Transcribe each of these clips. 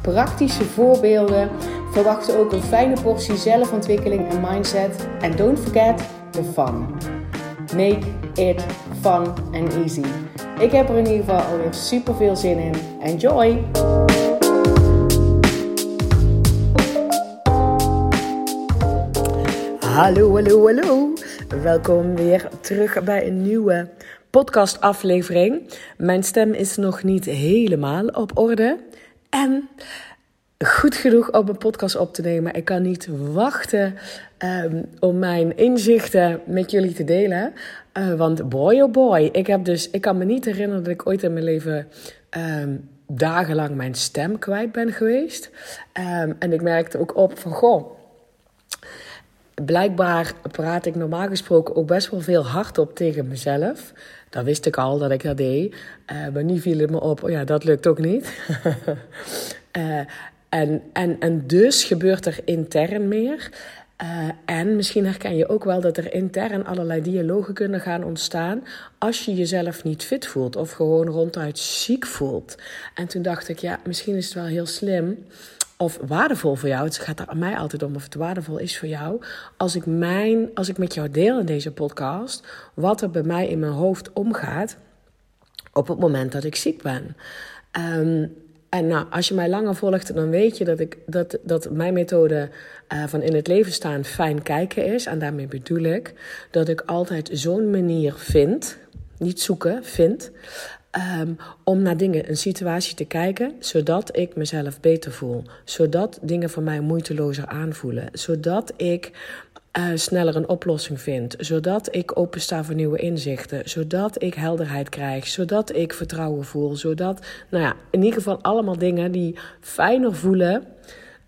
praktische voorbeelden. Verwacht ook een fijne portie zelfontwikkeling en mindset. En don't forget the fun. Make it fun and easy. Ik heb er in ieder geval alweer super veel zin in. Enjoy! Hallo, hallo, hallo. Welkom weer terug bij een nieuwe podcastaflevering. Mijn stem is nog niet helemaal op orde. En goed genoeg om een podcast op te nemen. Ik kan niet wachten um, om mijn inzichten met jullie te delen. Uh, want boy oh boy, ik, heb dus, ik kan me niet herinneren dat ik ooit in mijn leven um, dagenlang mijn stem kwijt ben geweest. Um, en ik merkte ook op van goh. Blijkbaar praat ik normaal gesproken ook best wel veel hardop tegen mezelf. Dat wist ik al dat ik dat deed. Uh, maar nu viel het me op, oh ja, dat lukt ook niet. uh, en, en, en dus gebeurt er intern meer. Uh, en misschien herken je ook wel dat er intern allerlei dialogen kunnen gaan ontstaan als je jezelf niet fit voelt of gewoon ronduit ziek voelt. En toen dacht ik, ja, misschien is het wel heel slim of waardevol voor jou. Het gaat er aan mij altijd om of het waardevol is voor jou. Als ik, mijn, als ik met jou deel in deze podcast wat er bij mij in mijn hoofd omgaat op het moment dat ik ziek ben. Um, en nou, als je mij langer volgt, dan weet je dat, ik, dat, dat mijn methode uh, van in het leven staan fijn kijken is. En daarmee bedoel ik dat ik altijd zo'n manier vind, niet zoeken, vind, um, om naar dingen, een situatie te kijken, zodat ik mezelf beter voel. Zodat dingen voor mij moeitelozer aanvoelen. Zodat ik uh, sneller een oplossing vind. Zodat ik opensta voor nieuwe inzichten. Zodat ik helderheid krijg. Zodat ik vertrouwen voel. Zodat, nou ja, in ieder geval allemaal dingen die fijner voelen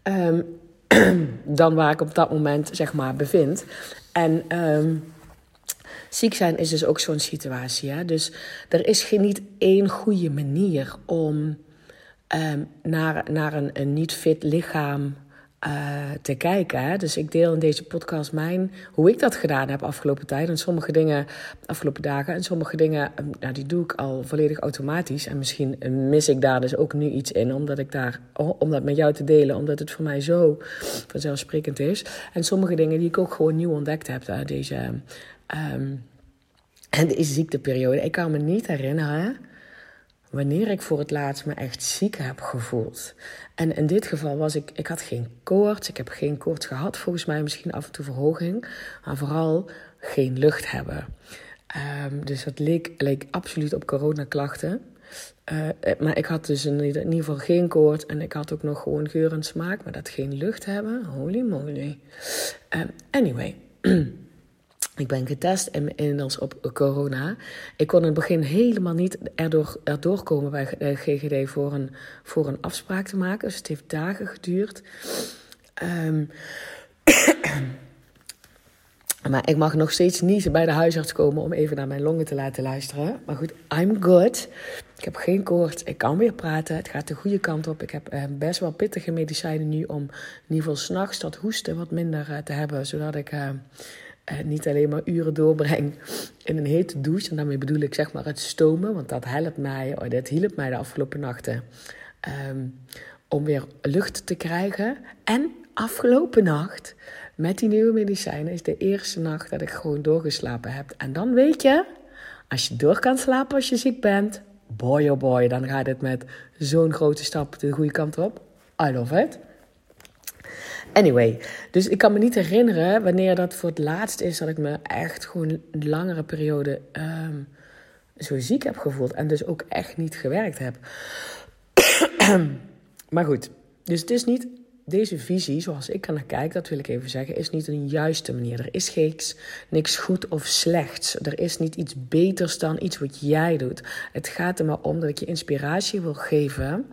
um, dan waar ik op dat moment, zeg maar, bevind. En um, ziek zijn is dus ook zo'n situatie. Hè? Dus er is geen, niet één goede manier om um, naar, naar een, een niet fit lichaam uh, te kijken. Hè? Dus ik deel in deze podcast mijn, hoe ik dat gedaan heb afgelopen tijd. En sommige dingen, afgelopen dagen, en sommige dingen, nou, die doe ik al volledig automatisch. En misschien mis ik daar dus ook nu iets in, omdat ik daar, om dat met jou te delen, omdat het voor mij zo vanzelfsprekend is. En sommige dingen die ik ook gewoon nieuw ontdekt heb, uh, deze, um, en deze ziekteperiode. Ik kan me niet herinneren wanneer ik voor het laatst me echt ziek heb gevoeld. En in dit geval was ik, ik had geen koorts, ik heb geen koorts gehad, volgens mij misschien af en toe verhoging, maar vooral geen lucht hebben. Um, dus dat leek, leek absoluut op coronaklachten. Uh, maar ik had dus in ieder geval geen koorts en ik had ook nog gewoon geur en smaak, maar dat geen lucht hebben, holy moly. Um, anyway. Ik ben getest inmiddels op corona. Ik kon in het begin helemaal niet erdoor, erdoor komen bij GGD voor een, voor een afspraak te maken. Dus het heeft dagen geduurd. Um, maar ik mag nog steeds niet bij de huisarts komen om even naar mijn longen te laten luisteren. Maar goed, I'm good. Ik heb geen koorts. Ik kan weer praten. Het gaat de goede kant op. Ik heb uh, best wel pittige medicijnen nu om in ieder geval s'nachts dat hoesten wat minder uh, te hebben. Zodat ik... uh, niet alleen maar uren doorbreng in een hete douche. En daarmee bedoel ik zeg maar het stomen, want dat helpt mij, oh, dat hielp mij de afgelopen nachten. Um, om weer lucht te krijgen. En afgelopen nacht, met die nieuwe medicijnen, is de eerste nacht dat ik gewoon doorgeslapen heb. En dan weet je, als je door kan slapen als je ziek bent, boy oh boy, dan gaat het met zo'n grote stap de goede kant op. I love it. Anyway, dus ik kan me niet herinneren wanneer dat voor het laatst is dat ik me echt gewoon een langere periode um, zo ziek heb gevoeld. En dus ook echt niet gewerkt heb. maar goed, dus het is niet deze visie, zoals ik er naar kijk, dat wil ik even zeggen, is niet een juiste manier. Er is niks, niks goed of slechts. Er is niet iets beters dan iets wat jij doet. Het gaat er maar om dat ik je inspiratie wil geven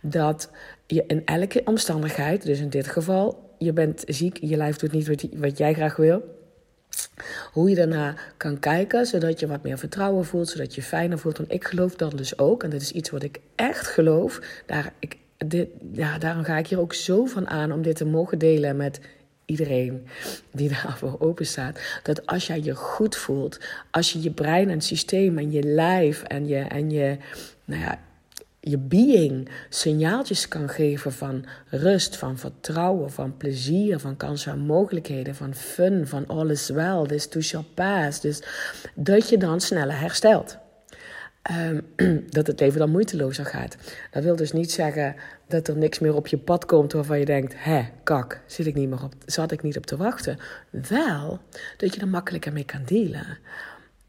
dat je in elke omstandigheid, dus in dit geval je bent ziek, je lijf doet niet wat, jij graag wil. Hoe je daarna kan kijken, zodat je wat meer vertrouwen voelt, zodat je fijner voelt. Want ik geloof dat dus ook, en dat is iets wat ik echt geloof. Daar, ik, dit, ja, daarom ga ik hier ook zo van aan om dit te mogen delen met iedereen die daarvoor open staat. Dat als jij je goed voelt, als je je brein en systeem en je lijf en je, en je, nou ja, je being signaaltjes kan geven van rust, van vertrouwen, van plezier, van kansen en mogelijkheden, van fun, van all is well, this too shall pass. Dus dat je dan sneller herstelt. Um, dat het leven dan moeitelozer gaat. Dat wil dus niet zeggen dat er niks meer op je pad komt waarvan je denkt: hè, kak, zit ik niet meer op, zat ik niet op te wachten. Wel dat je er makkelijker mee kan dealen.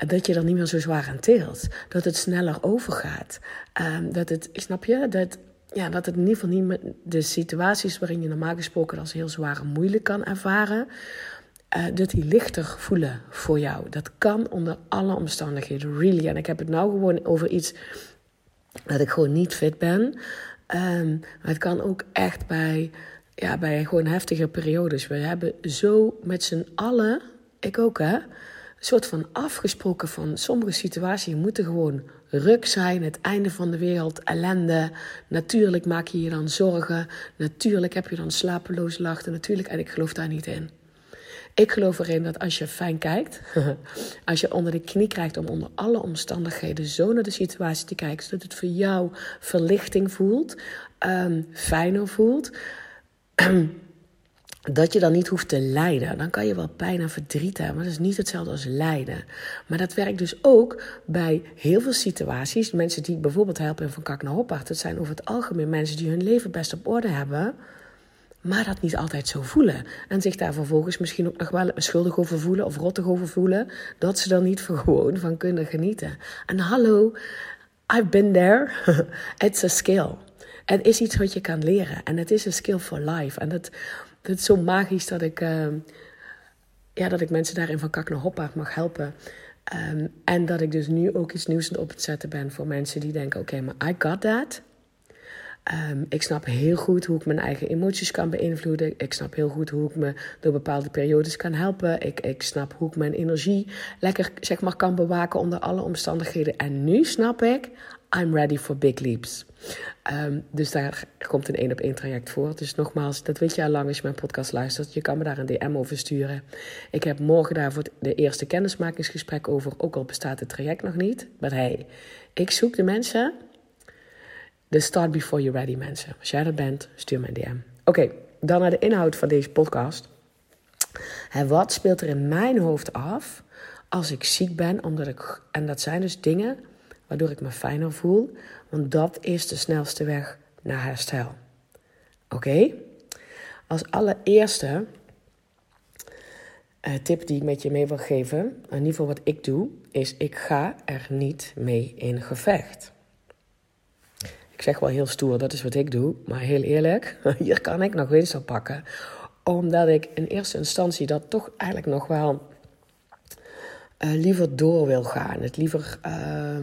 Dat je er niet meer zo zwaar aan teelt. Dat het sneller overgaat. Um, dat het, snap je? Dat, ja, dat het in ieder geval niet meer de situaties waarin je normaal gesproken als heel zwaar en moeilijk kan ervaren. Uh, dat die lichter voelen voor jou. Dat kan onder alle omstandigheden, really. En ik heb het nou gewoon over iets dat ik gewoon niet fit ben. Um, maar het kan ook echt bij, ja, bij gewoon heftige periodes. We hebben zo met z'n allen, ik ook hè, soort van afgesproken van sommige situaties moeten gewoon ruk zijn, het einde van de wereld, ellende. Natuurlijk maak je je dan zorgen. Natuurlijk heb je dan slapeloze lachten. Natuurlijk, en ik geloof daar niet in. Ik geloof erin dat als je fijn kijkt, als je onder de knie krijgt om onder alle omstandigheden zo naar de situatie te kijken, zodat het voor jou verlichting voelt, um, fijner voelt, dat je dan niet hoeft te lijden. Dan kan je wel pijn en verdriet hebben, maar dat is niet hetzelfde als lijden. Maar dat werkt dus ook bij heel veel situaties. Mensen die bijvoorbeeld helpen van kak naar hoppaard, dat zijn over het algemeen mensen die hun leven best op orde hebben maar dat niet altijd zo voelen. En zich daar vervolgens misschien ook nog wel schuldig over voelen of rottig over voelen, dat ze er niet gewoon van kunnen genieten. En hallo, I've been there. It's a skill. Het is iets wat je kan leren en het is een skill for life. En dat, dat is zo magisch dat ik, uh, ja, dat ik mensen daarin van kak naar hoppaard mag helpen. Um, en dat ik dus nu ook iets nieuws op het zetten ben voor mensen die denken: oké, maar I got that. Um, ik snap heel goed hoe ik mijn eigen emoties kan beïnvloeden. Ik snap heel goed hoe ik me door bepaalde periodes kan helpen. Ik, ik snap hoe ik mijn energie lekker zeg maar, kan bewaken onder alle omstandigheden. En nu snap ik, I'm ready for big leaps. Um, dus daar komt een één op één traject voor. Dus nogmaals, dat weet je al lang als je mijn podcast luistert. Je kan me daar een DM over sturen. Ik heb morgen daar voor de eerste kennismakingsgesprek over. Ook al bestaat het traject nog niet. Maar hey, ik zoek de mensen de start before you're ready, mensen. Als jij dat bent, stuur me een DM. Oké, dan naar de inhoud van deze podcast. Wat speelt er in mijn hoofd af als ik ziek ben? Omdat ik, en dat zijn dus dingen waardoor ik me fijner voel. Want dat is de snelste weg naar herstel. Oké? Als allereerste uh, tip die ik met je mee wil geven, in ieder geval wat ik doe, is ik ga er niet mee in gevecht. Ik zeg wel heel stoer, dat is wat ik doe. Maar heel eerlijk, hier kan ik nog winst op pakken. Omdat ik in eerste instantie dat toch eigenlijk nog wel uh, liever door wil gaan. Het liever, uh,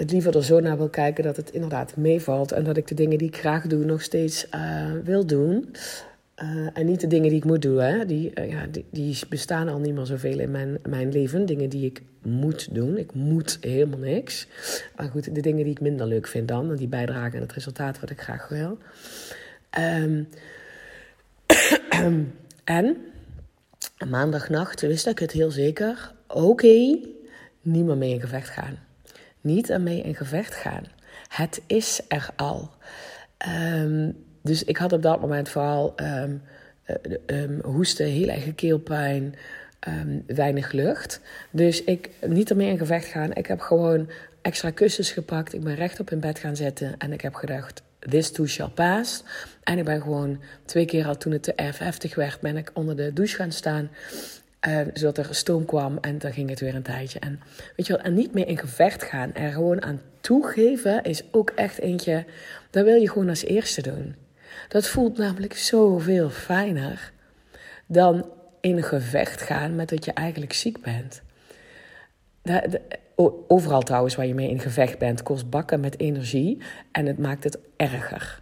het liever er zo naar wil kijken dat het inderdaad meevalt. En dat ik de dingen die ik graag doe nog steeds uh, wil doen. Uh, en niet de dingen die ik moet doen, hè. Die, uh, ja, die, bestaan al niet meer zoveel in mijn, mijn leven. Dingen die ik moet doen. Ik moet helemaal niks. Maar goed, de dingen die ik minder leuk vind dan. En die bijdragen aan het resultaat wat ik graag wil. Um, en maandagnacht wist ik het heel zeker. Oké, okay, niet meer mee in gevecht gaan. Niet ermee in gevecht gaan. Het is er al. Um, dus ik had op dat moment vooral um, um, hoesten, heel erg keelpijn, weinig lucht. Dus ik niet ermee in gevecht gaan. Ik heb gewoon extra kussens gepakt. Ik ben rechtop in bed gaan zitten en ik heb gedacht, this too shall pass. En ik ben gewoon twee keer al toen het te erg heftig werd, ben ik onder de douche gaan staan. Uh, zodat er stoom kwam en dan ging het weer een tijdje. En weet je wel, en niet meer in gevecht gaan. Er gewoon aan toegeven is ook echt eentje. Dat wil je gewoon als eerste doen. Dat voelt namelijk zoveel fijner dan in gevecht gaan met dat je eigenlijk ziek bent. overal trouwens waar je mee in gevecht bent, kost bakken met energie en het maakt het erger.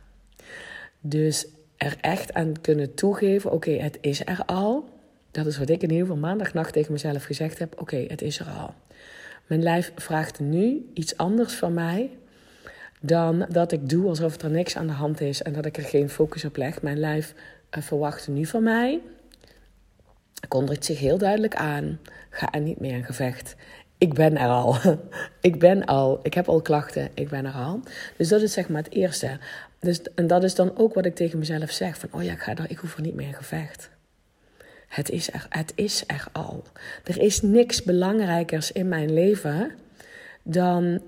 Dus er echt aan kunnen toegeven: oké, het is er al. Dat is wat ik in ieder geval maandagnacht tegen mezelf gezegd heb: oké, het is er al. Mijn lijf vraagt nu iets anders van mij dan dat ik doe alsof er niks aan de hand is en dat ik er geen focus op leg. Mijn lijf uh, verwacht nu van mij. Kondigt zich heel duidelijk aan. Ga er niet meer in gevecht. Ik ben er al. ik ben al. Ik heb al klachten. Ik ben er al. Dus dat is zeg maar het eerste. Dus, en dat is dan ook wat ik tegen mezelf zeg. Van, oh ja, ik, ga er, ik hoef er niet meer in gevecht. Het is, er, het is er al. Er is niks belangrijkers in mijn leven dan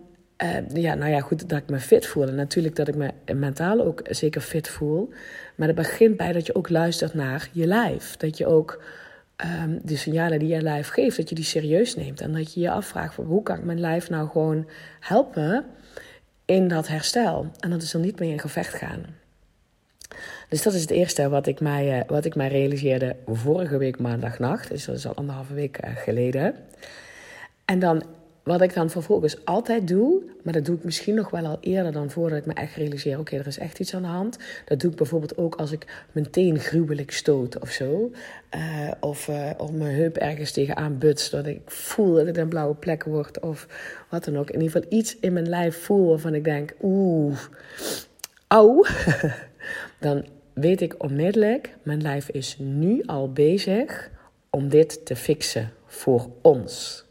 uh, ja, nou ja, goed, dat ik me fit voel. En natuurlijk dat ik me mentaal ook zeker fit voel. Maar het begint bij dat je ook luistert naar je lijf. Dat je ook um, de signalen die je lijf geeft, dat je die serieus neemt. En dat je je afvraagt, van, hoe kan ik mijn lijf nou gewoon helpen in dat herstel? En dat is dan niet meer in gevecht gaan. Dus dat is het eerste wat ik mij, uh, wat ik mij realiseerde vorige week maandagnacht. Dus dat is al anderhalve week uh, geleden. En dan wat ik dan vervolgens altijd doe, maar dat doe ik misschien nog wel al eerder dan voordat ik me echt realiseer: oké, er is echt iets aan de hand. Dat doe ik bijvoorbeeld ook als ik mijn teen gruwelijk stoot of zo. Uh, of, uh, of mijn heup ergens tegenaan butst, dat ik voel dat het een blauwe plek wordt of wat dan ook. In ieder geval iets in mijn lijf voel waarvan ik denk: oeh, auw. dan weet ik onmiddellijk: mijn lijf is nu al bezig om dit te fixen voor ons.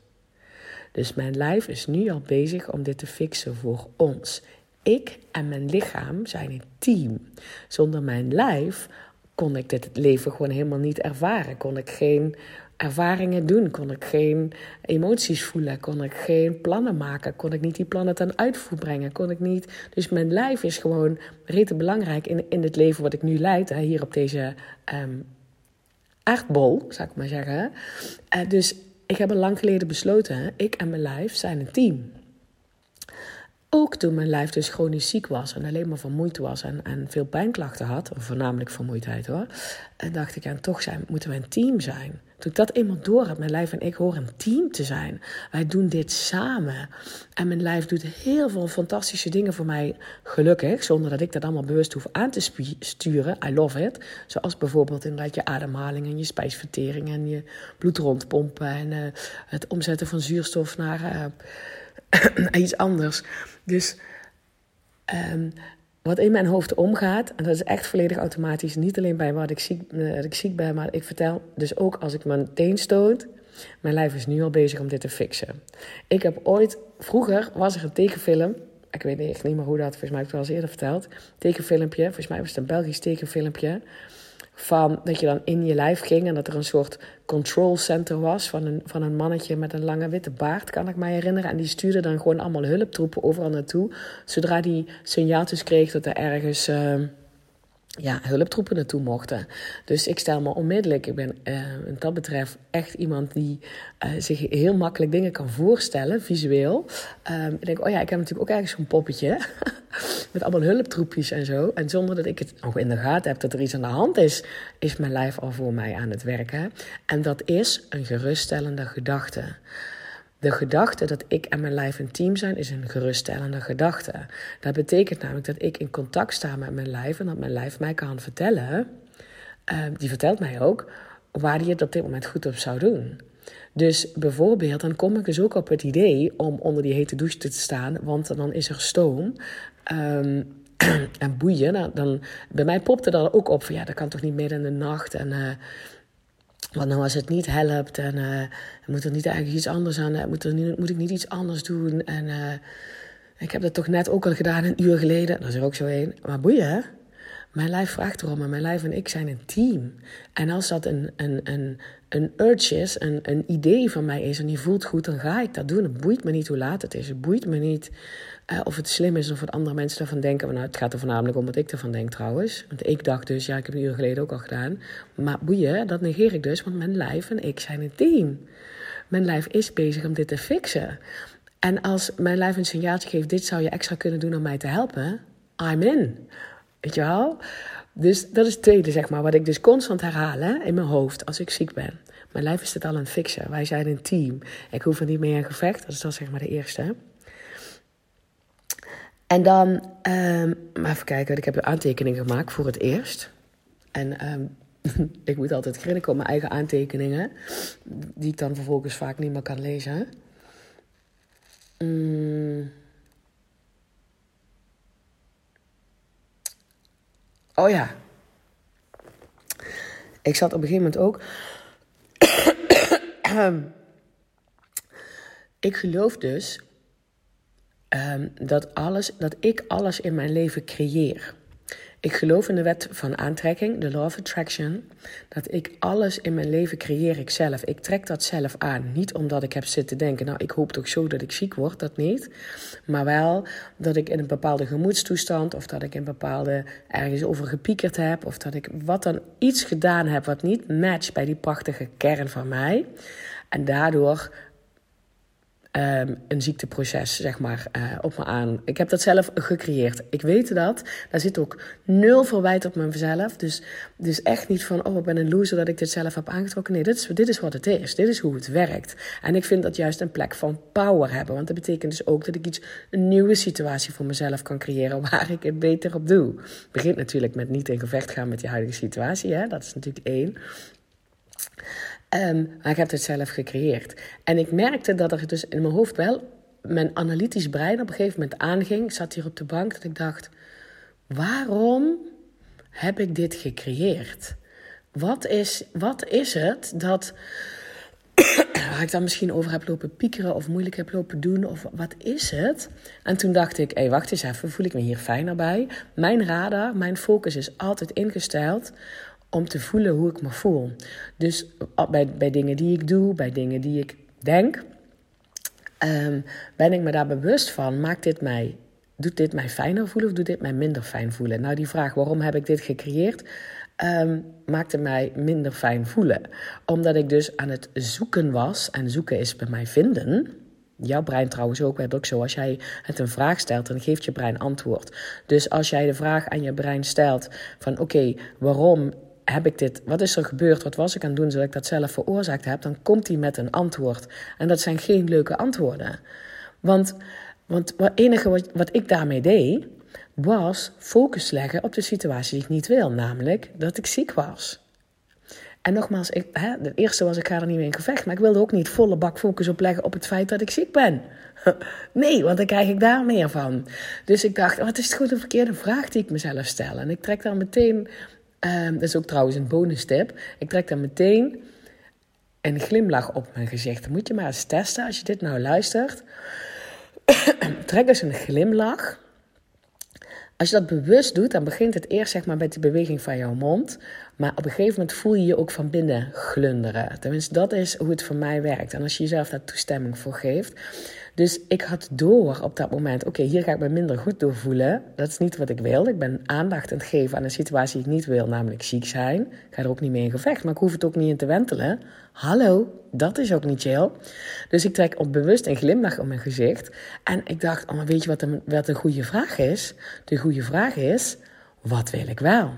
Dus mijn lijf is nu al bezig om dit te fixen voor ons. Ik en mijn lichaam zijn een team. Zonder mijn lijf kon ik dit leven gewoon helemaal niet ervaren. Kon ik geen ervaringen doen, kon ik geen emoties voelen, kon ik geen plannen maken, kon ik niet die plannen ten uitvoer brengen, kon ik niet. Dus mijn lijf is gewoon rete belangrijk in, in het leven wat ik nu leid, hier op deze um, aardbol, zou ik maar zeggen. Uh, dus ik heb al lang geleden besloten, ik en mijn lijf zijn een team. Ook toen mijn lijf dus chronisch ziek was en alleen maar vermoeid was en, en veel pijnklachten had, voornamelijk vermoeidheid hoor, en dacht ik, en toch zijn, moeten we een team zijn. Toen ik dat eenmaal door heb, mijn lijf en ik horen een team te zijn. Wij doen dit samen. En mijn lijf doet heel veel fantastische dingen voor mij, gelukkig, zonder dat ik dat allemaal bewust hoef aan te sturen. I love it. Zoals bijvoorbeeld inderdaad je ademhaling en je spijsvertering en je bloed rondpompen en uh, het omzetten van zuurstof naar uh, iets anders. Dus um, wat in mijn hoofd omgaat, en dat is echt volledig automatisch, niet alleen bij wat ik ziek, eh, dat ik ziek ben, maar ik vertel dus ook als ik mijn teen stoot, mijn lijf is nu al bezig om dit te fixen. Ik heb ooit, vroeger was er een tekenfilm, ik weet echt niet meer hoe dat, volgens mij heb ik het eens eerder verteld, tekenfilmpje, volgens mij was het een Belgisch tekenfilmpje, van dat je dan in je lijf ging en dat er een soort control center was van een, van een mannetje met een lange witte baard, kan ik mij herinneren. En die stuurde dan gewoon allemaal hulptroepen overal naartoe. Zodra die signaaltjes kreeg dat er ergens. Uh, ja, hulptroepen naartoe mochten. Dus ik stel me onmiddellijk, ik ben uh, wat dat betreft echt iemand die uh, zich heel makkelijk dingen kan voorstellen, visueel. Um, ik denk, oh ja, ik heb natuurlijk ook ergens zo'n poppetje met allemaal hulptroepjes en zo. En zonder dat ik het nog in de gaten heb dat er iets aan de hand is, is mijn lijf al voor mij aan het werken. En dat is een geruststellende gedachte. De gedachte dat ik en mijn lijf een team zijn, is een geruststellende gedachte. Dat betekent namelijk dat ik in contact sta met mijn lijf en dat mijn lijf mij kan vertellen. Uh, die vertelt mij ook waar die het op dit moment goed op zou doen. Dus bijvoorbeeld, dan kom ik dus ook op het idee om onder die hete douche te staan, want dan is er stoom. Um, en boeien, nou, dan, bij mij popte dat ook op van ja, dat kan toch niet meer in de nacht. En uh, want nou als het niet helpt en uh, moet er niet eigenlijk iets anders aan, uh, moet, er niet, moet ik niet iets anders doen. En uh, ik heb dat toch net ook al gedaan een uur geleden. Dat is er ook zo een. Maar boeien, mijn lijf vraagt erom en mijn lijf en ik zijn een team. En als dat een, een, een, een urge is, een, een idee van mij is en die voelt goed, dan ga ik dat doen. Het boeit me niet hoe laat het is. Het boeit me niet uh, of het slim is of wat andere mensen ervan denken. Nou, het gaat er voornamelijk om wat ik ervan denk trouwens. Want ik dacht dus, ja, ik heb een uur geleden ook al gedaan. Maar boeien, dat negeer ik dus, want mijn lijf en ik zijn een team. Mijn lijf is bezig om dit te fixen. En als mijn lijf een signaaltje geeft, dit zou je extra kunnen doen om mij te helpen, I'm in. Weet? Dus dat is het tweede, zeg maar, wat ik dus constant herhaal hè, in mijn hoofd als ik ziek ben. Mijn lijf is het al aan het fixen. Wij zijn een team. Ik hoef er niet mee in gevecht. Dat is dan zeg maar de eerste. En dan, um, even kijken, ik heb een aantekening gemaakt voor het eerst. En ehm, ik moet altijd grinniken op mijn eigen aantekeningen, die ik dan vervolgens vaak niet meer kan lezen. Mm. Oh ja. Ik zat op een gegeven moment ook. ik geloof dus um, dat, alles, dat ik alles in mijn leven creëer. Ik geloof in de wet van aantrekking, de law of attraction. Dat ik alles in mijn leven creëer ik zelf. Ik trek dat zelf aan. Niet omdat ik heb zitten denken, nou ik hoop toch zo dat ik ziek word, dat niet. Maar wel dat ik in een bepaalde gemoedstoestand of dat ik in bepaalde ergens over gepiekerd heb. Of dat ik wat dan iets gedaan heb wat niet matcht bij die prachtige kern van mij. En daardoor um, een ziekteproces, zeg maar, uh, op me aan. Ik heb dat zelf gecreëerd. Ik weet dat. Daar zit ook nul verwijt op mezelf. Dus, dus echt niet van, oh, ik ben een loser dat ik dit zelf heb aangetrokken. Nee, dit is, dit is wat het is. Dit is hoe het werkt. En ik vind dat juist een plek van power hebben. Want dat betekent dus ook dat ik iets, een nieuwe situatie voor mezelf kan creëren waar ik het beter op doe. Het begint natuurlijk met niet in gevecht gaan met je huidige situatie. Hè? Dat is natuurlijk één. Um, maar ik heb het zelf gecreëerd. En ik merkte dat er dus in mijn hoofd wel mijn analytisch brein op een gegeven moment aanging. Ik zat hier op de bank dat ik dacht: waarom heb ik dit gecreëerd? Wat is, wat is het dat. ik dan misschien over heb lopen piekeren of moeilijk heb lopen doen? Of wat is het? En toen dacht ik: hé, hey, wacht eens even, voel ik me hier fijner bij? Mijn radar, mijn focus is altijd ingesteld om te voelen hoe ik me voel. Dus bij, bij dingen die ik doe, bij dingen die ik denk, um, ben ik me daar bewust van. Maakt dit mij, doet dit mij fijner voelen of doet dit mij minder fijn voelen? Nou, die vraag waarom heb ik dit gecreëerd, um, maakte mij minder fijn voelen. Omdat ik dus aan het zoeken was, en zoeken is bij mij vinden. Jouw brein trouwens ook werd ook zo. Als jij het een vraag stelt, dan geeft je brein antwoord. Dus als jij de vraag aan je brein stelt van oké, waarom heb ik dit, wat is er gebeurd, wat was ik aan het doen zodat ik dat zelf veroorzaakt heb, dan komt hij met een antwoord. En dat zijn geen leuke antwoorden. Want, want het enige wat, ik daarmee deed, was focus leggen op de situatie die ik niet wil, namelijk dat ik ziek was. En nogmaals, ik, hè, de eerste was ik ga er niet mee in gevecht, maar ik wilde ook niet volle bak focus op leggen op het feit dat ik ziek ben. Nee, want dan krijg ik daar meer van. Dus ik dacht, wat is het goed of verkeerde vraag die ik mezelf stel? En ik trek dan meteen Um, dat is ook trouwens een bonus tip. Ik trek dan meteen een glimlach op mijn gezicht. Dan moet je maar eens testen als je dit nou luistert. trek eens een glimlach. Als je dat bewust doet, dan begint het eerst zeg maar met de beweging van jouw mond. Maar op een gegeven moment voel je je ook van binnen glunderen. Tenminste, dat is hoe het voor mij werkt. En als je jezelf daar toestemming voor geeft. Dus ik had door op dat moment, oké, hier ga ik me minder goed door voelen. Dat is niet wat ik wil. Ik ben aandacht aan het geven aan een situatie die ik niet wil, namelijk ziek zijn. Ik ga er ook niet mee in gevecht, maar ik hoef het ook niet in te wentelen. Hallo, dat is ook niet chill. Dus ik trek op bewust een glimlach op mijn gezicht. En ik dacht, oh, weet je wat een, wat een goede vraag is? De goede vraag is, wat wil ik wel?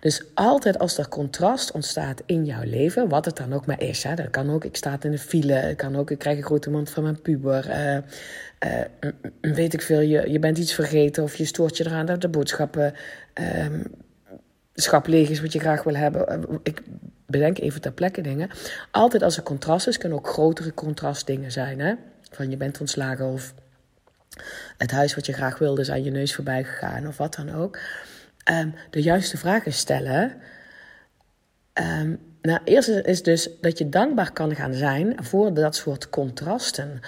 Dus altijd als er contrast ontstaat in jouw leven, wat het dan ook maar is. Hè, dat kan ook, ik sta in de file, kan ook, ik krijg een grote mond van mijn puber. Uh, uh, weet ik veel, je, je bent iets vergeten of je stoort je eraan dat de boodschappen uh, schap leeg is wat je graag wil hebben. Eh, ik bedenk even ter plekke dingen. Altijd als er contrast is, kunnen ook grotere contrastdingen zijn. Hè? Van je bent ontslagen of het huis wat je graag wilde is aan je neus voorbij gegaan of wat dan ook. Um, de juiste vragen stellen. Um, nou, eerst is dus dat je dankbaar kan gaan zijn voor dat soort contrasten.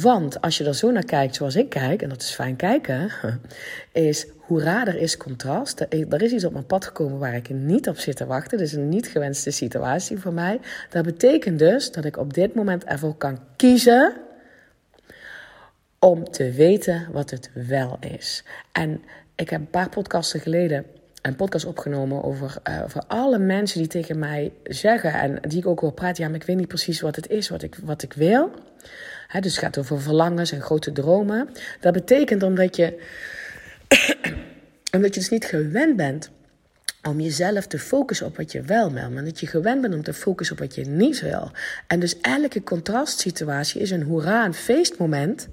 Want als je er zo naar kijkt zoals ik kijk, en dat is fijn kijken, is hoe raar is contrast. Er is iets op mijn pad gekomen waar ik niet op zit te wachten. Is een niet gewenste situatie voor mij. Dat betekent dus dat ik op dit moment ervoor kan kiezen om te weten wat het wel is. En ik heb een paar podcasten geleden een podcast opgenomen over, uh, over alle mensen die tegen mij zeggen en die ik ook wil praten. Ja, maar ik weet niet precies wat het is wat ik, wat ik wil. Dus het gaat over verlangens en grote dromen. Dat betekent omdat je, omdat je dus niet gewend bent om jezelf te focussen op wat je wel wil, maar dat je gewend bent om te focussen op wat je niet wil. En dus elke contrastsituatie is een hoera, een feestmoment.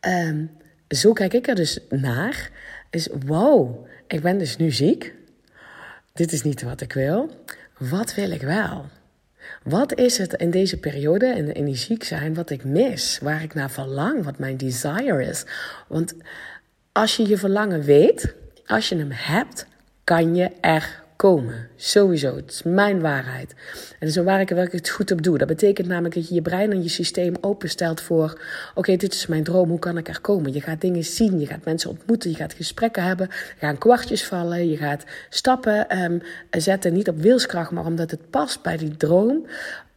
Um, zo kijk ik er dus naar. Is wow, ik ben dus nu ziek. dit is niet wat ik wil. Wat wil ik wel? Wat is het in deze periode, in, in die ziek zijn, wat ik mis? Waar ik naar verlang, wat mijn desire is? Want als je je verlangen weet, als je hem hebt, kan je er komen. Sowieso. Het is mijn waarheid. En dat is waar ik, waar ik het goed op doe. Dat betekent namelijk dat je je brein en je systeem openstelt voor: oké, dit is mijn droom, hoe kan ik er komen? Je gaat dingen zien, je gaat mensen ontmoeten, je gaat gesprekken hebben, er gaan kwartjes vallen, je gaat stappen um, zetten, niet op wilskracht, maar omdat het past bij die droom.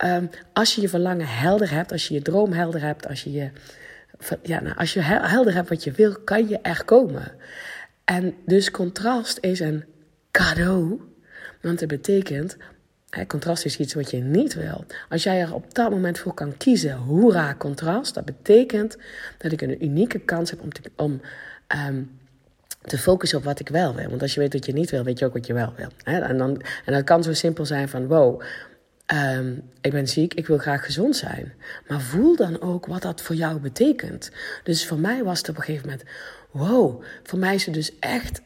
Um, als je je verlangen helder hebt, als je je droom helder hebt, als je je. Ja, nou, als je helder hebt wat je wil, kan je er komen. En dus contrast is een cadeau want het betekent, hè, contrast is iets wat je niet wil. Als jij er op dat moment voor kan kiezen, hoera, contrast, dat betekent dat ik een unieke kans heb om te, om, te focussen op wat ik wel wil. Want als je weet wat je niet wil, weet je ook wat je wel wil. Hè? En, dan, en dat kan zo simpel zijn van, wow, um, ik ben ziek, ik wil graag gezond zijn. Maar voel dan ook wat dat voor jou betekent. Dus voor mij was het op een gegeven moment, wow, voor mij is het dus echt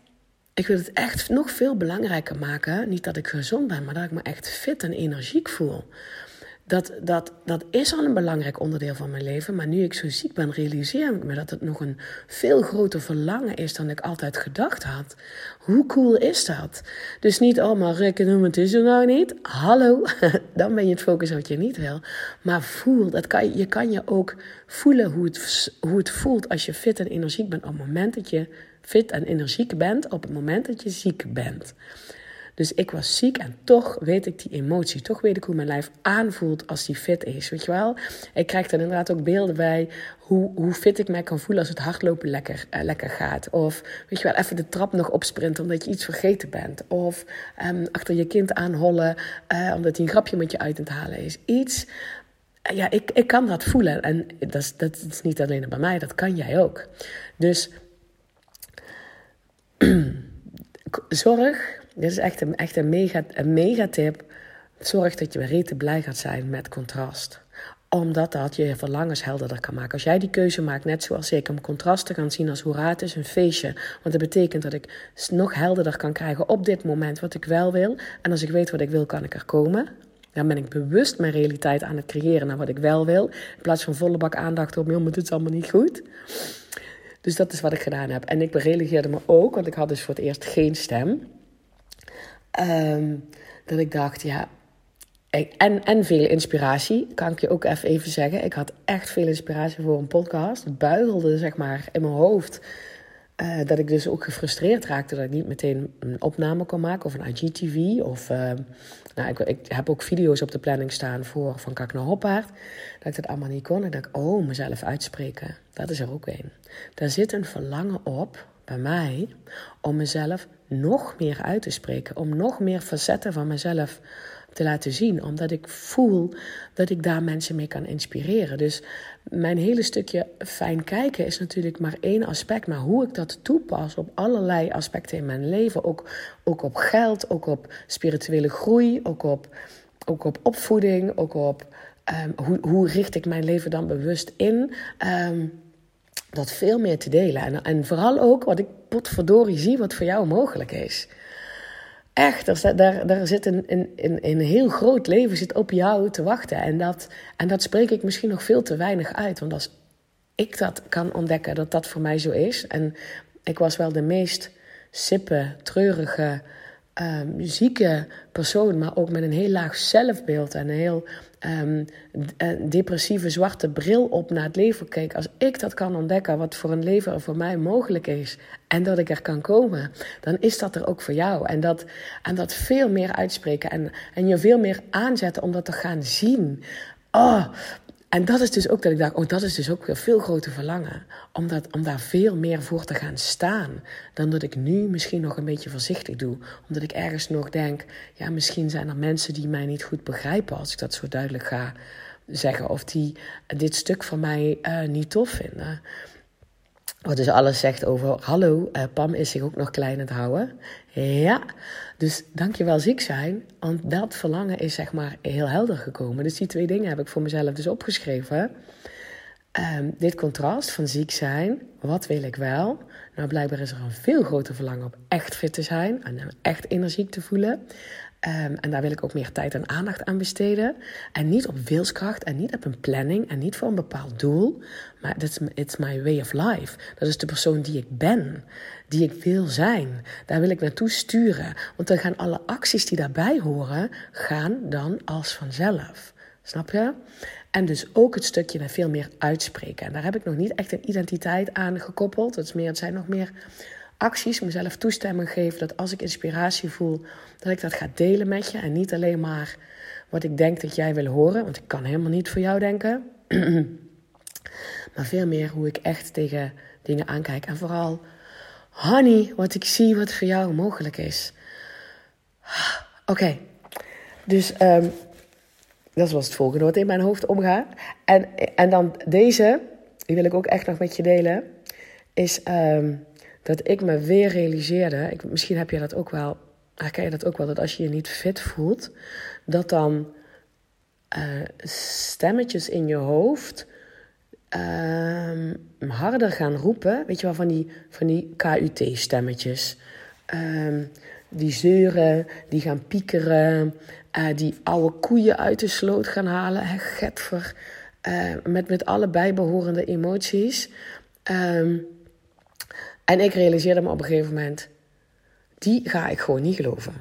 ik wil het echt nog veel belangrijker maken. Niet dat ik gezond ben, maar dat ik me echt fit en energiek voel. Dat, dat, dat is al een belangrijk onderdeel van mijn leven. Maar nu ik zo ziek ben, realiseer ik me dat het nog een veel groter verlangen is dan ik altijd gedacht had. Hoe cool is dat? Dus niet allemaal rekenen, het is er nou niet. Hallo, dan ben je het focus wat je niet wil. Maar voel, dat kan, je kan je ook voelen hoe het, hoe het voelt als je fit en energiek bent op het moment dat je fit en energiek bent op het moment dat je ziek bent. Dus ik was ziek en toch weet ik die emotie. Toch weet ik hoe mijn lijf aanvoelt als die fit is. Weet je wel? Ik krijg er inderdaad ook beelden bij hoe, hoe fit ik mij kan voelen als het hardlopen lekker, uh, lekker gaat. Of weet je wel, even de trap nog opsprinten omdat je iets vergeten bent. Of um, achter je kind aanhollen uh, omdat hij een grapje met je uit halen is. Iets. Uh, ja, ik, ik kan dat voelen. En dat is, dat is niet alleen bij mij, dat kan jij ook. Dus zorg, dit is echt een, echt een, mega, een tip. Zorg dat je rete blij gaat zijn met contrast omdat dat je verlangens helderder kan maken. Als jij die keuze maakt, net zoals ik, om contrast te gaan zien als hoe raad is een feestje. Want dat betekent dat ik nog helderder kan krijgen op dit moment wat ik wel wil. En als ik weet wat ik wil, kan ik er komen. Dan ben ik bewust mijn realiteit aan het creëren naar wat ik wel wil. In plaats van volle bak aandacht op, maar dit is allemaal niet goed. Dus dat is wat ik gedaan heb. En ik realiseerde me ook, want ik had dus voor het eerst geen stem. Um, dat ik dacht, ja. En, en veel inspiratie, kan ik je ook even, zeggen. Ik had echt veel inspiratie voor een podcast. Het buigelde, zeg maar, in mijn hoofd. Uh, dat ik dus ook gefrustreerd raakte dat ik niet meteen een opname kon maken of een IGTV. Of, uh, nou, ik, ik, heb ook video's op de planning staan voor van Kak naar Hoppaard. Dat ik dat allemaal niet kon. Ik dacht, oh, mezelf uitspreken. Dat is er ook een. Daar zit een verlangen op bij mij om mezelf nog meer uit te spreken. Om nog meer facetten van mezelf te laten zien. Omdat ik voel dat ik daar mensen mee kan inspireren. Dus mijn hele stukje fijn kijken is natuurlijk maar één aspect. Maar hoe ik dat toepas op allerlei aspecten in mijn leven. Ook, ook op geld, ook op spirituele groei, ook op, ook op opvoeding, ook op um, hoe, hoe richt ik mijn leven dan bewust in. Um, dat veel meer te delen. En, en vooral ook wat ik potverdorie zie wat voor jou mogelijk is. Echt, er, daar, daar zit een, een, een, heel groot leven zit op jou te wachten. En dat, en dat spreek ik misschien nog veel te weinig uit. Want als ik dat kan ontdekken, dat dat voor mij zo is. En ik was wel de meest sippe, treurige, uh, zieke persoon. Maar ook met een heel laag zelfbeeld en een heel um, depressieve zwarte bril op naar het leven keek. Als ik dat kan ontdekken, wat voor een leven er voor mij mogelijk is. En dat ik er kan komen, dan is dat er ook voor jou. En dat, en dat veel meer uitspreken en, en je veel meer aanzetten om dat te gaan zien. Oh, en dat is dus ook dat ik dacht, oh, dat is dus ook weer veel groter verlangen. Om, dat, om daar veel meer voor te gaan staan. Dan dat ik nu misschien nog een beetje voorzichtig doe. Omdat ik ergens nog denk, ja, misschien zijn er mensen die mij niet goed begrijpen als ik dat zo duidelijk ga zeggen. Of die dit stuk van mij uh, niet tof vinden. Wat dus alles zegt over, hallo, uh, Pam is zich ook nog klein aan het houden. Ja, dus dankjewel ziek zijn, want dat verlangen is zeg maar heel helder gekomen. Dus die twee dingen heb ik voor mezelf dus opgeschreven. ehm, dit contrast van ziek zijn, wat wil ik wel? Nou, blijkbaar is er een veel groter verlangen op echt fit te zijn en echt energiek te voelen. Ehm, en daar wil ik ook meer tijd en aandacht aan besteden. En niet op wilskracht en niet op een planning en niet voor een bepaald doel. Maar it's, it's my way of life. Dat is de persoon die ik ben, die ik wil zijn. Daar wil ik naartoe sturen. Want dan gaan alle acties die daarbij horen, gaan dan als vanzelf. Snap je? En dus ook het stukje naar veel meer uitspreken. En daar heb ik nog niet echt een identiteit aan gekoppeld. Het, is meer, het zijn nog meer acties, mezelf toestemming geven dat als ik inspiratie voel, dat ik dat ga delen met je. En niet alleen maar wat ik denk dat jij wil horen, want ik kan helemaal niet voor jou denken. maar veel meer hoe ik echt tegen dingen aankijk. En vooral, honey, wat ik zie wat voor jou mogelijk is. Oké, dus um, dat was het volgende wat in mijn hoofd omgaat. En, en dan deze, die wil ik ook echt nog met je delen, is um, dat ik me weer realiseerde, ik, misschien heb je dat ook wel, herken je dat ook wel, dat als je je niet fit voelt, dat dan uh, stemmetjes in je hoofd uh, harder gaan roepen. Weet je wel, van die, van die KUT-stemmetjes. Uh, die zeuren, die gaan piekeren, uh, die oude koeien uit de sloot gaan halen. Hè, getver. Uh, met, met alle bijbehorende emoties. Um, en ik realiseerde me op een gegeven moment, die ga ik gewoon niet geloven.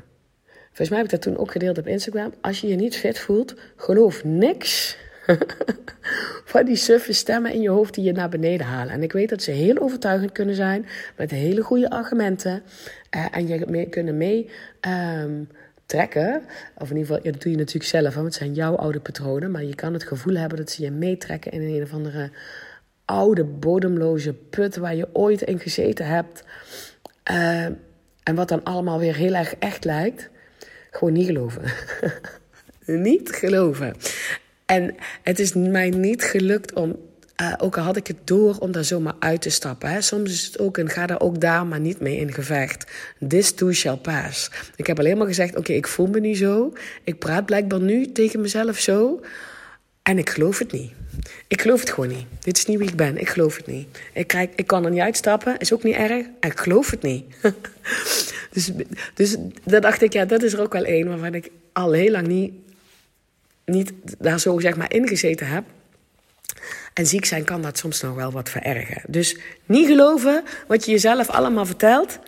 Volgens mij heb ik dat toen ook gedeeld op Instagram. Als je je niet fit voelt, geloof niks van die suffe stemmen in je hoofd die je naar beneden halen. En ik weet dat ze heel overtuigend kunnen zijn, met hele goede argumenten. Uh, en je kunnen mee um, trekken. Of in ieder geval, dat doe je natuurlijk zelf, want het zijn jouw oude patronen. Maar je kan het gevoel hebben dat ze je meetrekken in een of andere oude bodemloze put waar je ooit in gezeten hebt. Uh, en wat dan allemaal weer heel erg echt lijkt. Gewoon niet geloven. niet geloven. En het is mij niet gelukt om, uh, ook al had ik het door, om daar zomaar uit te stappen. Hè. Soms is het ook, en ga daar ook daar maar niet mee in gevecht. This too shall pass. Ik heb alleen maar gezegd, oké, ik voel me nu zo. Ik praat blijkbaar nu tegen mezelf zo. En ik geloof het niet. Ik geloof het gewoon niet. Dit is niet wie ik ben. Ik geloof het niet. Ik, krijg, ik kan er niet uitstappen. Is ook niet erg. En ik geloof het niet. dus, dus dan dacht ik, ja, dat is er ook wel één waarvan ik al heel lang niet, niet daar zo zeg maar in gezeten heb. En ziek zijn kan dat soms nog wel wat verergen. Dus niet geloven wat je jezelf allemaal vertelt.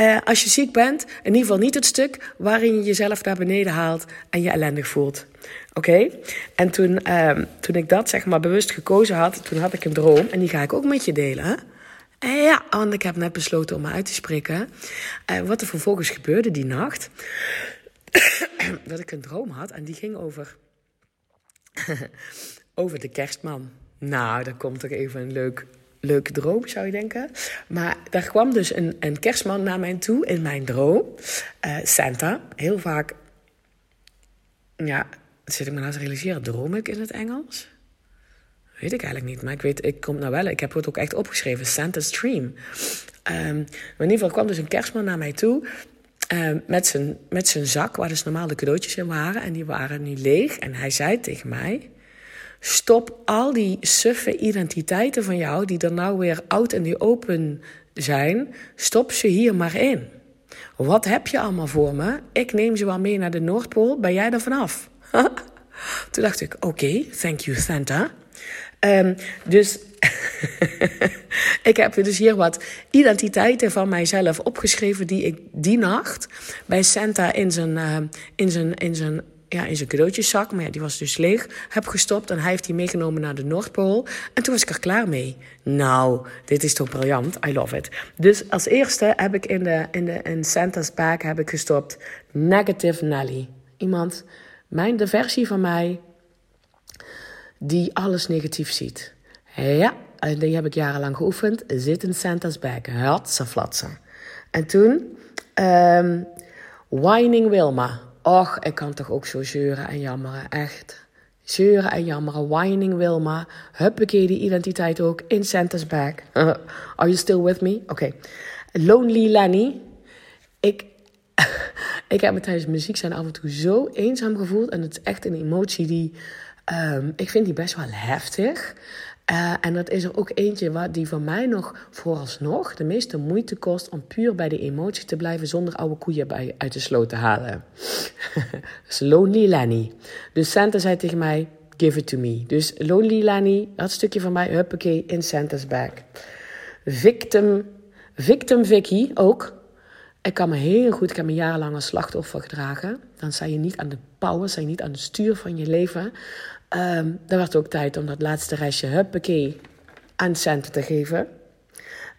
Uh, als je ziek bent, in ieder geval niet het stuk waarin je jezelf naar beneden haalt en je ellendig voelt. Oké? En toen, uh, toen ik dat zeg maar bewust gekozen had, toen had ik een droom. En die ga ik ook met je delen. Hè? En ja, want ik heb net besloten om me uit te spreken. Uh, wat er vervolgens gebeurde die nacht. dat ik een droom had en die ging over. over de kerstman. Nou, dan komt er even een leuk leuke droom, zou je denken. Maar daar kwam dus een, een kerstman naar mij toe in mijn droom. Uh, Santa. Heel vaak, ja, zit ik me nou te realiseren, droom ik in het Engels? Weet ik eigenlijk niet, maar ik weet, ik kom nou wel, ik heb het ook echt opgeschreven, Santa's Dream. Um, maar in ieder geval kwam dus een kerstman naar mij toe um, met, zijn, met zijn zak, waar dus normaal de cadeautjes in waren. En die waren nu leeg. En hij zei tegen mij, Stop al die suffe identiteiten van jou, die er nou weer oud in die open zijn, stop ze hier maar in. Wat heb je allemaal voor me? Ik neem ze wel mee naar de Noordpool. Ben jij er vanaf? Toen dacht ik, oké, thank you Santa. Um, dus ik heb dus hier wat identiteiten van mijzelf opgeschreven die ik die nacht bij Santa in zijn, uh, in zijn, in zijn ja, in zijn cadeautjeszak, maar ja, die was dus leeg, heb gestopt. En hij heeft die meegenomen naar de Noordpool. En toen was ik er klaar mee. Nou, dit is toch briljant. I love it. Dus als eerste heb ik in, de, in, de, in Santa's bag heb ik gestopt Negative Nelly. Iemand, mijn, de versie van mij die alles negatief ziet. Ja, en die heb ik jarenlang geoefend. Zit in Santa's bag. Hatsa flatsen. En toen, um, Whining Wilma. Och, ik kan toch ook zo zeuren en jammeren, echt. Zeuren en jammeren, whining Wilma. Huppakee, die identiteit ook. In Santa's bag. Are you still with me? Oké. Lonely Lenny. Ik, ik heb me tijdens muziek zijn af en toe zo eenzaam gevoeld. En het is echt een emotie die... Um, ik vind die best wel heftig. Uh, en dat is er ook eentje wat, die voor mij nog vooralsnog de meeste moeite kost om puur bij de emoties te blijven zonder oude koeien bij, uit de sloot te halen. Lonely Lenny. Dus Santa zei tegen mij, give it to me. Dus Lonely Lenny, dat stukje van mij, huppakee, in Santa's bag. Victim, victim Vicky ook. Ik kan me heel goed, ik heb me jarenlang als slachtoffer gedragen. Dan sta je niet aan de power, sta je niet aan het stuur van je leven. Um, dan werd ook tijd om dat laatste restje, huppakee, aan centen te geven.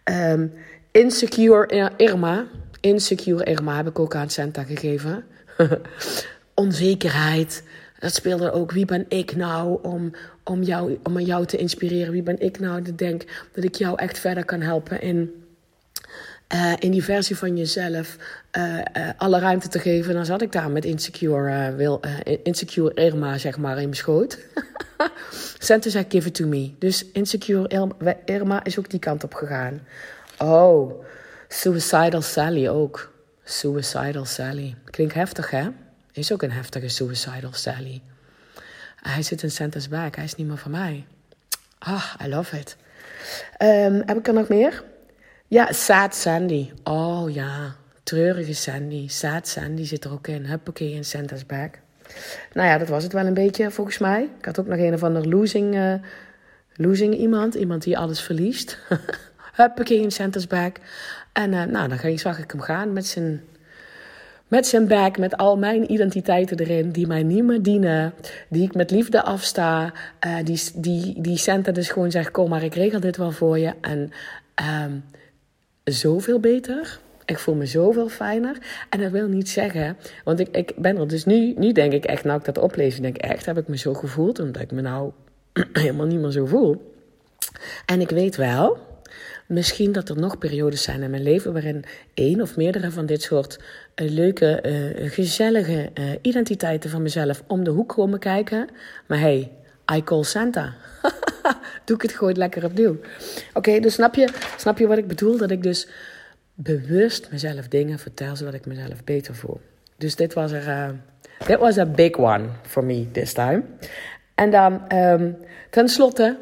Um, insecure Irma, insecure Irma heb ik ook aan Santa gegeven. Onzekerheid, dat speelde ook. Wie ben ik nou om, om, jou, om jou te inspireren? Wie ben ik nou dat denk dat ik jou echt verder kan helpen in uh, in die versie van jezelf uh, uh, alle ruimte te geven. Dan zat ik daar met insecure, insecure Irma, zeg maar, in mijn schoot. Santa zei, give it to me. Dus insecure Irma is ook die kant op gegaan. Oh, suicidal Sally ook. Suicidal Sally. Klinkt heftig, hè? Is ook een heftige suicidal Sally. Hij zit in Santa's bag. Hij is niet meer van mij. Ah, I love it. Um, heb ik er nog meer? Ja, Sad Sandy. Oh ja, treurige Sandy. Sad Sandy zit er ook in. Huppakee in Santa's bag. Nou ja, dat was het wel een beetje volgens mij. Ik had ook nog een of ander losing, uh, losing iemand. Iemand die alles verliest. Huppakee in Santa's bag. En uh, nou, dan zag ik hem gaan met zijn, met zijn bag, met al mijn identiteiten erin, die mij niet meer dienen, die ik met liefde afsta, uh, die, die, die Santa dus gewoon zegt, kom maar, ik regel dit wel voor je. En um, zoveel beter. Ik voel me zoveel fijner. En dat wil niet zeggen, want ik, ik ben er dus nu, nu denk ik echt, nou ik dat oplees, denk ik echt, heb ik me zo gevoeld, omdat ik me nou helemaal niet meer zo voel. En ik weet wel, misschien dat er nog periodes zijn in mijn leven waarin één of meerdere van dit soort uh, leuke, uh, gezellige uh, identiteiten van mezelf om de hoek komen kijken. Maar hey, I call Santa. Doe ik het gewoon lekker opnieuw. Oké, dus snap je, snap je wat ik bedoel? Dat ik dus bewust mezelf dingen vertel zodat ik mezelf beter voel. Dus dit was er. Uh, dit was a big one for me this time. En dan, um, ten slotte,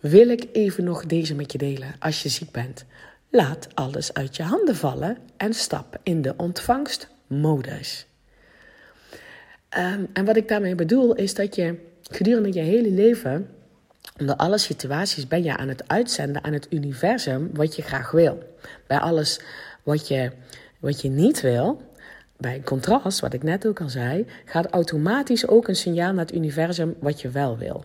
wil ik even nog deze met je delen. Als je ziek bent, laat alles uit je handen vallen en stap in de ontvangstmodus. Um, en wat ik daarmee bedoel is dat je gedurende je hele leven, onder alle situaties, ben je aan het uitzenden aan het universum wat je graag wil. Bij alles wat je, wat je niet wil, bij contrast, wat ik net ook al zei, gaat automatisch ook een signaal naar het universum wat je wel wil.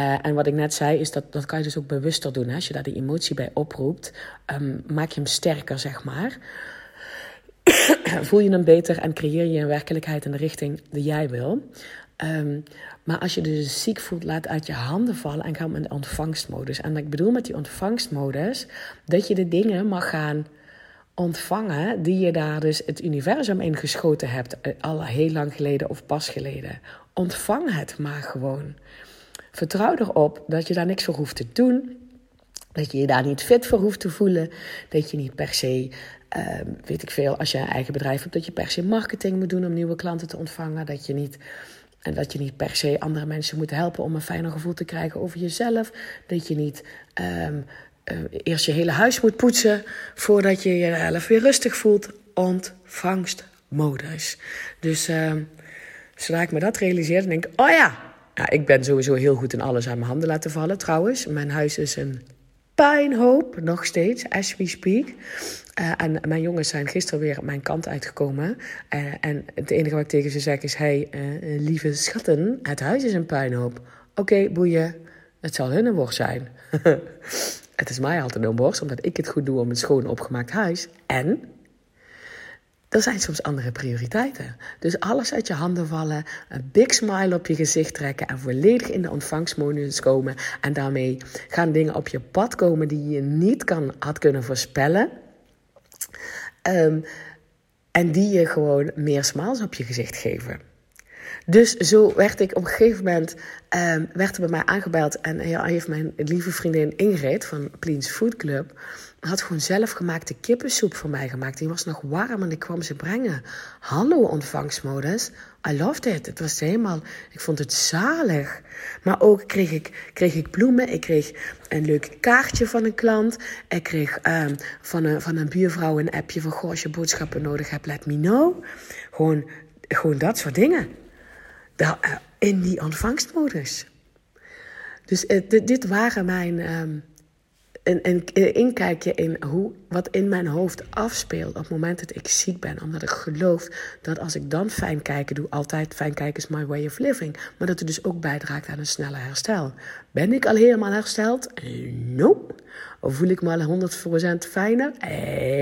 Uh, en wat ik net zei, is dat dat kan je dus ook bewuster doen. Hè? Als je daar die emotie bij oproept, um, maak je hem sterker, zeg maar. Voel je hem beter en creëer je een werkelijkheid in de richting die jij wil. Um, maar als je dus ziek voelt, laat uit je handen vallen en ga in de ontvangstmodus. En ik bedoel met die ontvangstmodus dat je de dingen mag gaan ontvangen die je daar dus het universum in geschoten hebt, eh, al heel lang geleden of pas geleden. Ontvang het maar gewoon. Vertrouw erop dat je daar niks voor hoeft te doen. Dat je je daar niet fit voor hoeft te voelen. Dat je niet per se, uh, weet ik veel, als je een eigen bedrijf hebt, dat je per se marketing moet doen om nieuwe klanten te ontvangen. Dat je niet en dat je niet per se andere mensen moet helpen om een fijner gevoel te krijgen over jezelf. Dat je niet um, uh, eerst je hele huis moet poetsen voordat je jezelf weer rustig voelt. Ontvangstmodus. Dus uh, zodra ik me dat realiseer, denk ik: oh ja. ja, ik ben sowieso heel goed in alles aan mijn handen laten vallen trouwens. Mijn huis is een pijnhoop, nog steeds, as we speak. Uh, en mijn jongens zijn gisteren weer op mijn kant uitgekomen. Uh, en het enige wat ik tegen ze zeg is: hey, uh, lieve schatten, het huis is een puinhoop. Oké, boeien, het zal hun een worst zijn. het is mij altijd een worst, omdat ik het goed doe om een schoon opgemaakt huis. En er zijn soms andere prioriteiten. Dus alles uit je handen vallen, een big smile op je gezicht trekken en volledig in de ontvangstmodus komen. En daarmee gaan dingen op je pad komen die je niet kan, had kunnen voorspellen. Um, en die je gewoon meer smiles op je gezicht geven. Dus zo werd ik op een gegeven moment, um, werd er bij mij aangebeld en heeft mijn lieve vriendin Ingrid van Pleens Food Club, had gewoon zelfgemaakte kippensoep voor mij gemaakt. Die was nog warm en ik kwam ze brengen. Hallo ontvangstmodus. I loved it. Het was helemaal, ik vond het zalig. Maar ook kreeg ik, kreeg ik bloemen. Ik kreeg een leuk kaartje van een klant. Ik kreeg um, van, een, van een buurvrouw een appje van... Goh, als je boodschappen nodig hebt, let me know. Gewoon, gewoon dat soort dingen. Uh, in die ontvangstmodus. Dus uh, dit, waren mijn... Um, een, een inkijkje in hoe, wat in mijn hoofd afspeelt op het moment dat ik ziek ben. Omdat ik geloof dat als ik dan fijn kijken doe, altijd fijn kijken is my way of living. Maar dat het dus ook bijdraagt aan een snelle herstel. Ben ik al helemaal hersteld? Nope. Voel ik me al 100% fijner?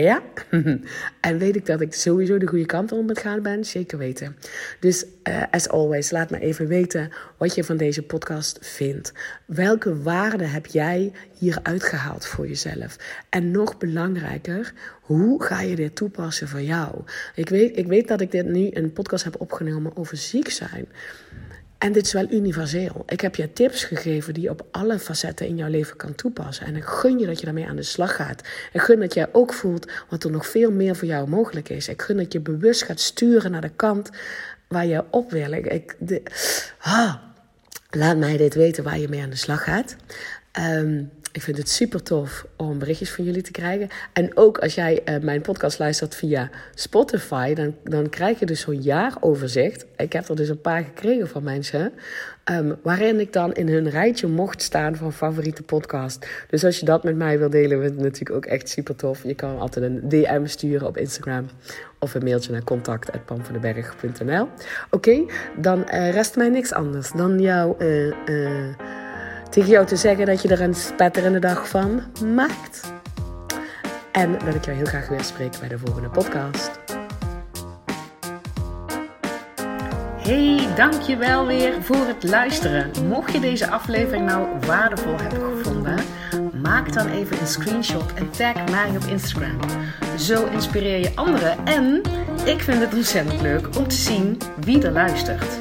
Ja. en weet ik dat ik sowieso de goede kant om het gaan ben? Zeker weten. Dus uh, as always, laat me even weten wat je van deze podcast vindt. Welke waarde heb jij hier uitgehaald voor jezelf? En nog belangrijker, hoe ga je dit toepassen voor jou? Ik weet, ik weet dat ik dit nu een podcast heb opgenomen over ziek zijn. En dit is wel universeel. Ik heb je tips gegeven die je op alle facetten in jouw leven kan toepassen. En ik gun je dat je daarmee aan de slag gaat. Ik gun dat jij ook voelt wat er nog veel meer voor jou mogelijk is. Ik gun dat je bewust gaat sturen naar de kant waar je op wil. Ik, de, ah, laat mij dit weten waar je mee aan de slag gaat. Um, ik vind het super tof om berichtjes van jullie te krijgen. En ook als jij uh, mijn podcast luistert via Spotify, dan, dan krijg je dus zo'n jaaroverzicht. Ik heb er dus een paar gekregen van mensen. Um, waarin ik dan in hun rijtje mocht staan van favoriete podcast. Dus als je dat met mij wil delen, vind het natuurlijk ook echt super tof. Je kan altijd een DM sturen op Instagram of een mailtje naar contact.pamvandenberg.nl. Oké, dan uh, rest mij niks anders dan jou. Uh, tegen jou te zeggen dat je er een spetterende dag van maakt. En dat ik jou heel graag weer spreek bij de volgende podcast. Hey, dankjewel weer voor het luisteren. Mocht je deze aflevering nou waardevol hebben gevonden, maak dan even een screenshot en tag mij op Instagram. Zo inspireer je anderen en ik vind het ontzettend leuk om te zien wie er luistert.